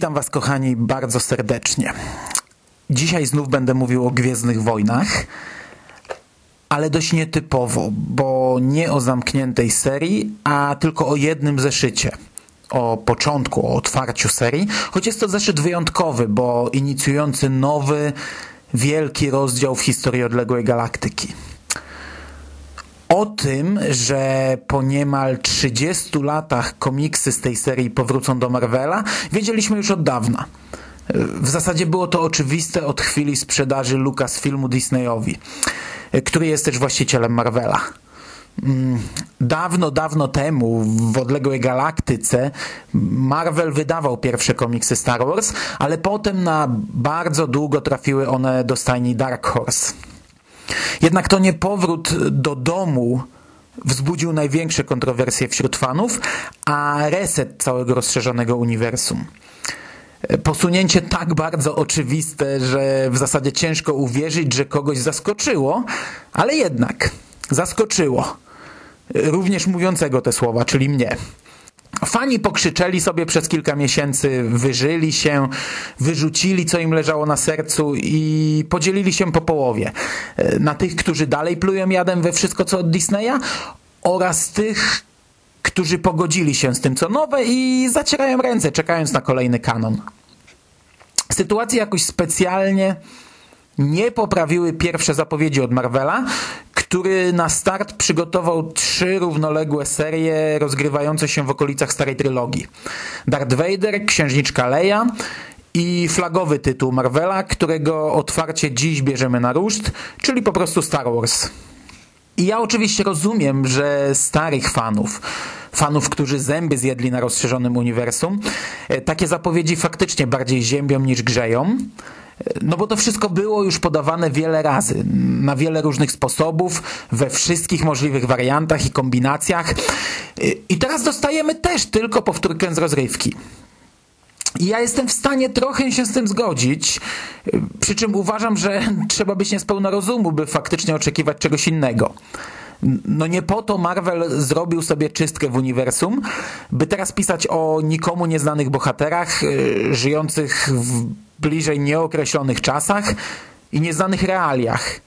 Witam Was, kochani, bardzo serdecznie. Dzisiaj znów będę mówił o Gwiezdnych Wojnach, ale dość nietypowo, bo nie o zamkniętej serii, a tylko o jednym zeszycie. O początku, o otwarciu serii, choć jest to zeszyt wyjątkowy, bo inicjujący nowy, wielki rozdział w historii odległej galaktyki. O tym, że po niemal 30 latach komiksy z tej serii powrócą do Marvela, wiedzieliśmy już od dawna. W zasadzie było to oczywiste od chwili sprzedaży Lucasfilmu Disneyowi, który jest też właścicielem Marvela. Dawno, dawno temu w odległej galaktyce Marvel wydawał pierwsze komiksy Star Wars, ale potem na bardzo długo trafiły one do stajni Dark Horse. Jednak to nie powrót do domu wzbudził największe kontrowersje wśród fanów, a reset całego rozszerzonego uniwersum. Posunięcie tak bardzo oczywiste, że w zasadzie ciężko uwierzyć, że kogoś zaskoczyło, ale jednak zaskoczyło. Również mówiącego te słowa, czyli mnie. Fani pokrzyczeli sobie przez kilka miesięcy, wyżyli się, wyrzucili co im leżało na sercu i podzielili się po połowie. Na tych, którzy dalej plują jadem we wszystko co od Disneya oraz tych, którzy pogodzili się z tym co nowe i zacierają ręce, czekając na kolejny kanon. Sytuację jakoś specjalnie nie poprawiły pierwsze zapowiedzi od Marvela, który na start przygotował trzy równoległe serie rozgrywające się w okolicach starej trylogii. Darth Vader, Księżniczka Leia i flagowy tytuł Marvela, którego otwarcie dziś bierzemy na ruszt, czyli po prostu Star Wars. I ja oczywiście rozumiem, że starych fanów, fanów, którzy zęby zjedli na rozszerzonym uniwersum, takie zapowiedzi faktycznie bardziej ziębią niż grzeją. No bo to wszystko było już podawane wiele razy, na wiele różnych sposobów, we wszystkich możliwych wariantach i kombinacjach. I teraz dostajemy też tylko powtórkę z rozrywki. I ja jestem w stanie trochę się z tym zgodzić, przy czym uważam, że trzeba być niespełna rozumu, by faktycznie oczekiwać czegoś innego. No nie po to Marvel zrobił sobie czystkę w uniwersum, by teraz pisać o nikomu nieznanych bohaterach, żyjących w bliżej nieokreślonych czasach i nieznanych realiach.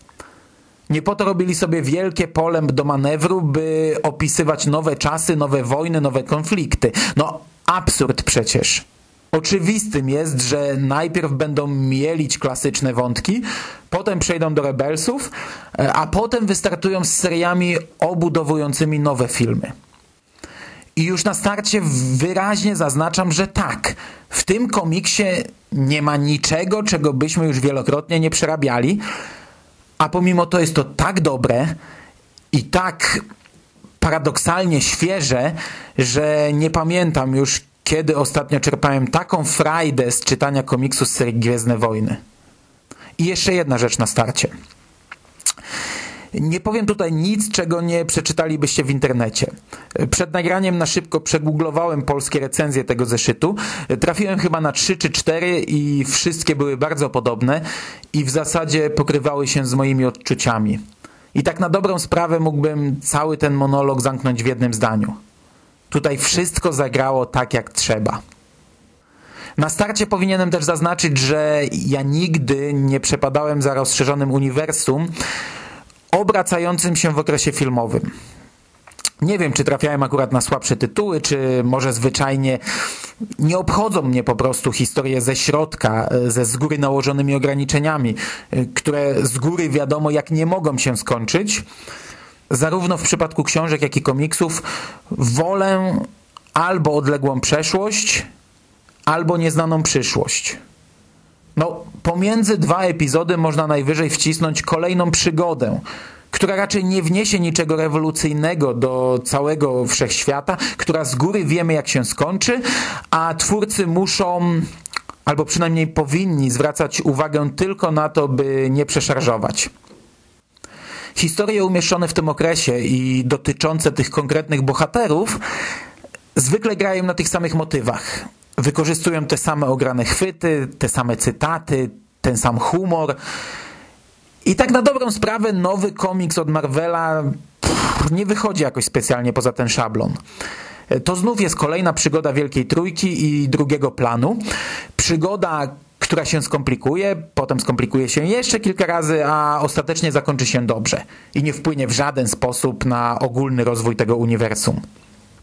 Nie po to robili sobie wielkie pole do manewru, by opisywać nowe czasy, nowe wojny, nowe konflikty. No absurd przecież. Oczywistym jest, że najpierw będą mielić klasyczne wątki, potem przejdą do Rebelsów, a potem wystartują z seriami obudowującymi nowe filmy. I już na starcie wyraźnie zaznaczam, że tak, w tym komiksie nie ma niczego, czego byśmy już wielokrotnie nie przerabiali, a pomimo to jest to tak dobre i tak paradoksalnie świeże, że nie pamiętam już kiedy ostatnio czerpałem taką frajdę z czytania komiksu z serii Gwiezdne Wojny. I jeszcze jedna rzecz na starcie. Nie powiem tutaj nic, czego nie przeczytalibyście w internecie. Przed nagraniem na szybko przegooglowałem polskie recenzje tego zeszytu. Trafiłem chyba na trzy czy cztery i wszystkie były bardzo podobne i w zasadzie pokrywały się z moimi odczuciami. I tak na dobrą sprawę mógłbym cały ten monolog zamknąć w jednym zdaniu. Tutaj wszystko zagrało tak jak trzeba. Na starcie powinienem też zaznaczyć, że ja nigdy nie przepadałem za rozszerzonym uniwersum obracającym się w okresie filmowym. Nie wiem, czy trafiałem akurat na słabsze tytuły, czy może zwyczajnie nie obchodzą mnie po prostu historie ze środka, ze z góry nałożonymi ograniczeniami, które z góry wiadomo jak nie mogą się skończyć zarówno w przypadku książek, jak i komiksów, wolę albo odległą przeszłość, albo nieznaną przyszłość. No, pomiędzy dwa epizody można najwyżej wcisnąć kolejną przygodę, która raczej nie wniesie niczego rewolucyjnego do całego wszechświata, która z góry wiemy jak się skończy, a twórcy muszą albo przynajmniej powinni zwracać uwagę tylko na to, by nie przeszarżować. Historie umieszczone w tym okresie i dotyczące tych konkretnych bohaterów zwykle grają na tych samych motywach. Wykorzystują te same ograne chwyty, te same cytaty, ten sam humor. I tak na dobrą sprawę nowy komiks od Marvela pff, nie wychodzi jakoś specjalnie poza ten szablon. To znów jest kolejna przygoda Wielkiej Trójki i drugiego planu. Przygoda, która się skomplikuje, potem skomplikuje się jeszcze kilka razy, a ostatecznie zakończy się dobrze i nie wpłynie w żaden sposób na ogólny rozwój tego uniwersum.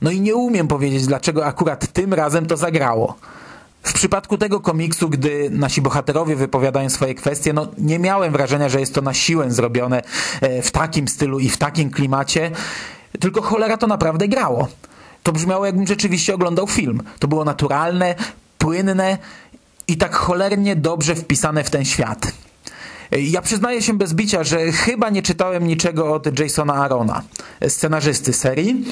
No i nie umiem powiedzieć, dlaczego akurat tym razem to zagrało. W przypadku tego komiksu, gdy nasi bohaterowie wypowiadają swoje kwestie, no nie miałem wrażenia, że jest to na siłę zrobione e, w takim stylu i w takim klimacie, tylko cholera to naprawdę grało. To brzmiało, jakbym rzeczywiście oglądał film. To było naturalne, płynne i tak cholernie dobrze wpisane w ten świat. Ja przyznaję się bez bicia, że chyba nie czytałem niczego od Jasona Arona, scenarzysty serii,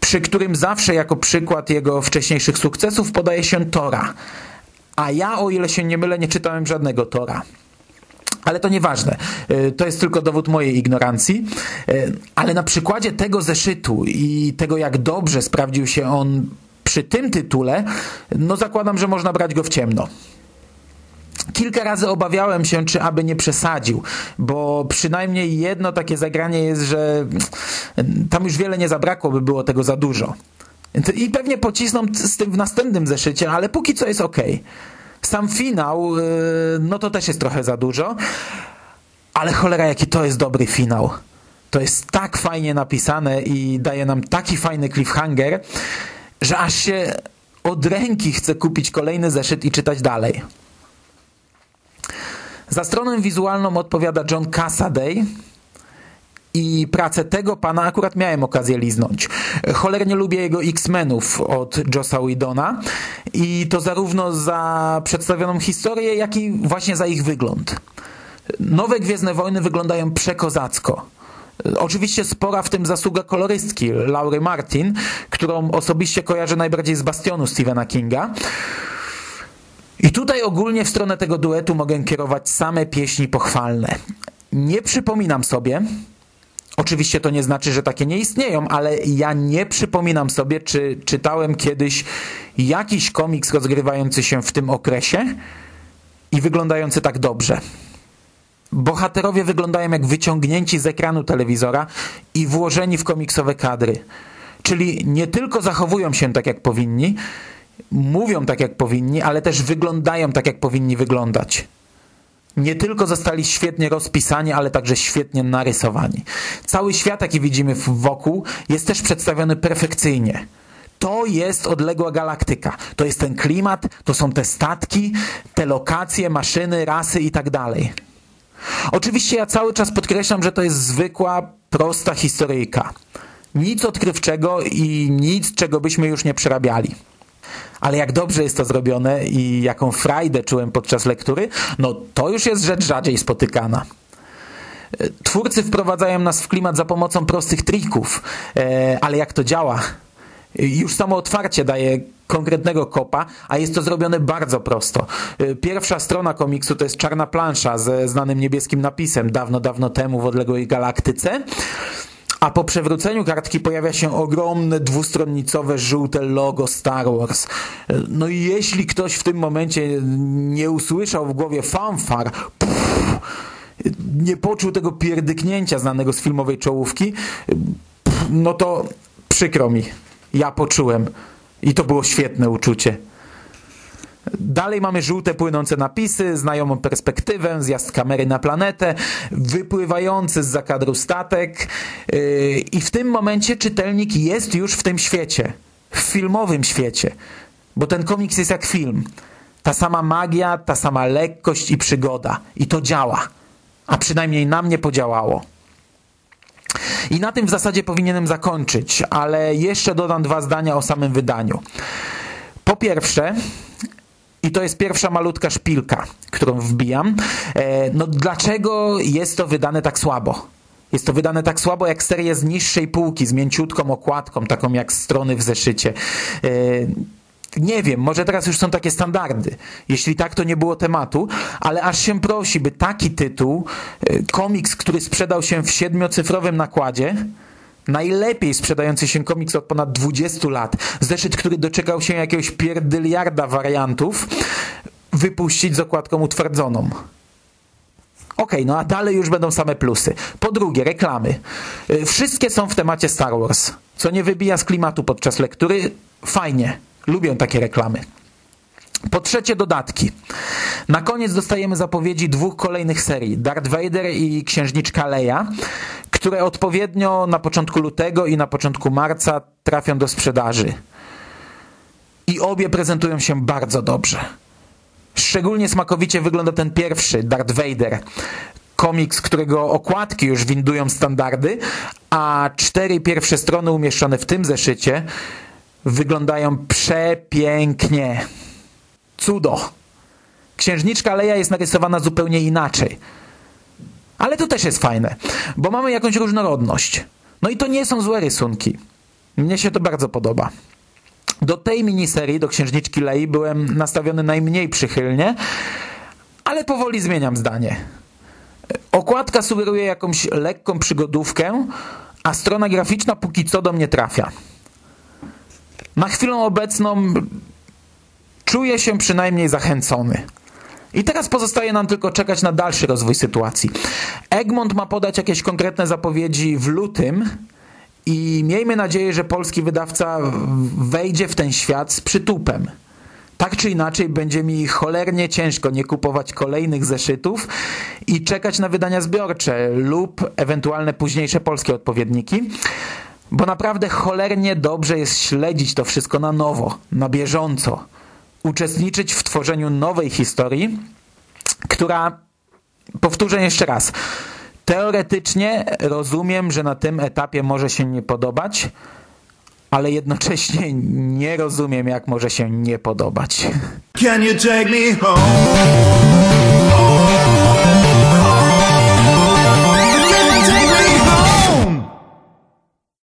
przy którym zawsze jako przykład jego wcześniejszych sukcesów podaje się Tora. A ja, o ile się nie mylę, nie czytałem żadnego Tora. Ale to nieważne. To jest tylko dowód mojej ignorancji. Ale na przykładzie tego zeszytu i tego, jak dobrze sprawdził się on przy tym tytule, no zakładam, że można brać go w ciemno. Kilka razy obawiałem się, czy aby nie przesadził, bo przynajmniej jedno takie zagranie jest, że tam już wiele nie zabrakło, by było tego za dużo. I pewnie pocisną z tym w następnym zeszycie, ale póki co jest ok. Sam finał, y, no to też jest trochę za dużo, ale cholera, jaki to jest dobry finał. To jest tak fajnie napisane i daje nam taki fajny cliffhanger, że aż się od ręki chce kupić kolejny zeszyt i czytać dalej. Za stronę wizualną odpowiada John Cassaday i pracę tego pana akurat miałem okazję liznąć. Cholernie lubię jego X-Menów od Jossa Whedona i to zarówno za przedstawioną historię, jak i właśnie za ich wygląd. Nowe Gwiezdne Wojny wyglądają przekozacko. Oczywiście spora w tym zasługa kolorystki Laury Martin, którą osobiście kojarzę najbardziej z Bastionu Stephena Kinga. I tutaj ogólnie w stronę tego duetu mogę kierować same pieśni pochwalne. Nie przypominam sobie, Oczywiście to nie znaczy, że takie nie istnieją, ale ja nie przypominam sobie, czy czytałem kiedyś jakiś komiks rozgrywający się w tym okresie i wyglądający tak dobrze. Bohaterowie wyglądają jak wyciągnięci z ekranu telewizora i włożeni w komiksowe kadry. Czyli nie tylko zachowują się tak, jak powinni, mówią tak, jak powinni, ale też wyglądają tak, jak powinni wyglądać. Nie tylko zostali świetnie rozpisani, ale także świetnie narysowani. Cały świat, jaki widzimy wokół, jest też przedstawiony perfekcyjnie. To jest odległa galaktyka. To jest ten klimat, to są te statki, te lokacje, maszyny, rasy i tak dalej. Oczywiście ja cały czas podkreślam, że to jest zwykła, prosta historyjka. Nic odkrywczego i nic, czego byśmy już nie przerabiali. Ale jak dobrze jest to zrobione i jaką frajdę czułem podczas lektury, no to już jest rzecz rzadziej spotykana. Twórcy wprowadzają nas w klimat za pomocą prostych trików, e, ale jak to działa? Już samo otwarcie daje konkretnego kopa, a jest to zrobione bardzo prosto. Y, pierwsza strona komiksu to jest czarna plansza ze znanym niebieskim napisem dawno, dawno temu w odległej galaktyce. A po przewróceniu kartki pojawia się ogromne dwustronnicowe żółte logo Star Wars. Y, no i jeśli ktoś w tym momencie nie usłyszał w głowie fanfar, nie poczuł tego pierdyknięcia znanego z filmowej czołówki, pff, no to przykro mi. Ja poczułem. I to było świetne uczucie. Dalej mamy żółte płynące napisy, znajomą perspektywę, zjazd kamery na planetę, wypływający z zakadru statek yy, i w tym momencie czytelnik jest już w tym świecie, w filmowym świecie, bo ten komiks jest jak film. Ta sama magia, ta sama lekkość i przygoda i to działa, a przynajmniej na mnie podziałało. I na tym w zasadzie powinienem zakończyć, ale jeszcze dodam dwa zdania o samym wydaniu. Po pierwsze, i to jest pierwsza malutka szpilka, którą wbijam. E, no dlaczego jest to wydane tak słabo? Jest to wydane tak słabo jak serie z niższej półki, z mięciutką okładką, taką jak strony w zeszycie. E, nie wiem, może teraz już są takie standardy. Jeśli tak, to nie było tematu, ale aż się prosi, by taki tytuł, e, komiks, który sprzedał się w siedmiocyfrowym nakładzie, najlepiej sprzedający się komiks od ponad 20 lat, zeszyt, który doczekał się jakiegoś pierdyliarda wariantów, wypuścić z okładką utwardzoną. Ok, no a dalej już będą same plusy. Po drugie, reklamy. Y, wszystkie są w temacie Star Wars, co nie wybija z klimatu podczas lektury. Fajnie, lubię takie reklamy. Po trzecie, dodatki. Na koniec dostajemy zapowiedzi dwóch kolejnych serii: Darth Vader i Księżniczka Leia, które odpowiednio na początku lutego i na początku marca trafią do sprzedaży. I obie prezentują się bardzo dobrze. Szczególnie smakowicie wygląda ten pierwszy, Darth Vader. Komiks, którego okładki już windują standardy, a cztery pierwsze strony umieszczone w tym zeszycie wyglądają przepięknie. Cudo. Księżniczka Leia jest narysowana zupełnie inaczej. Ale to też jest fajne, bo mamy jakąś różnorodność. No i to nie są złe rysunki. Mnie się to bardzo podoba. Do tej miniserii, do Księżniczki Lei, byłem nastawiony najmniej przychylnie, ale powoli zmieniam zdanie. Okładka sugeruje jakąś lekką przygodówkę, a strona graficzna póki co do mnie trafia. Na chwilę obecną czuję się przynajmniej zachęcony. I teraz pozostaje nam tylko czekać na dalszy rozwój sytuacji. Egmont ma podać jakieś konkretne zapowiedzi w lutym, i miejmy nadzieję, że polski wydawca wejdzie w ten świat z przytupem. Tak czy inaczej będzie mi cholernie ciężko nie kupować kolejnych zeszytów i czekać na wydania zbiorcze lub ewentualne późniejsze polskie odpowiedniki, bo naprawdę cholernie dobrze jest śledzić to wszystko na nowo, na bieżąco, uczestniczyć w tworzeniu nowej historii, która, powtórzę jeszcze raz, Teoretycznie rozumiem, że na tym etapie może się nie podobać, ale jednocześnie nie rozumiem, jak może się nie podobać. Can you take me home?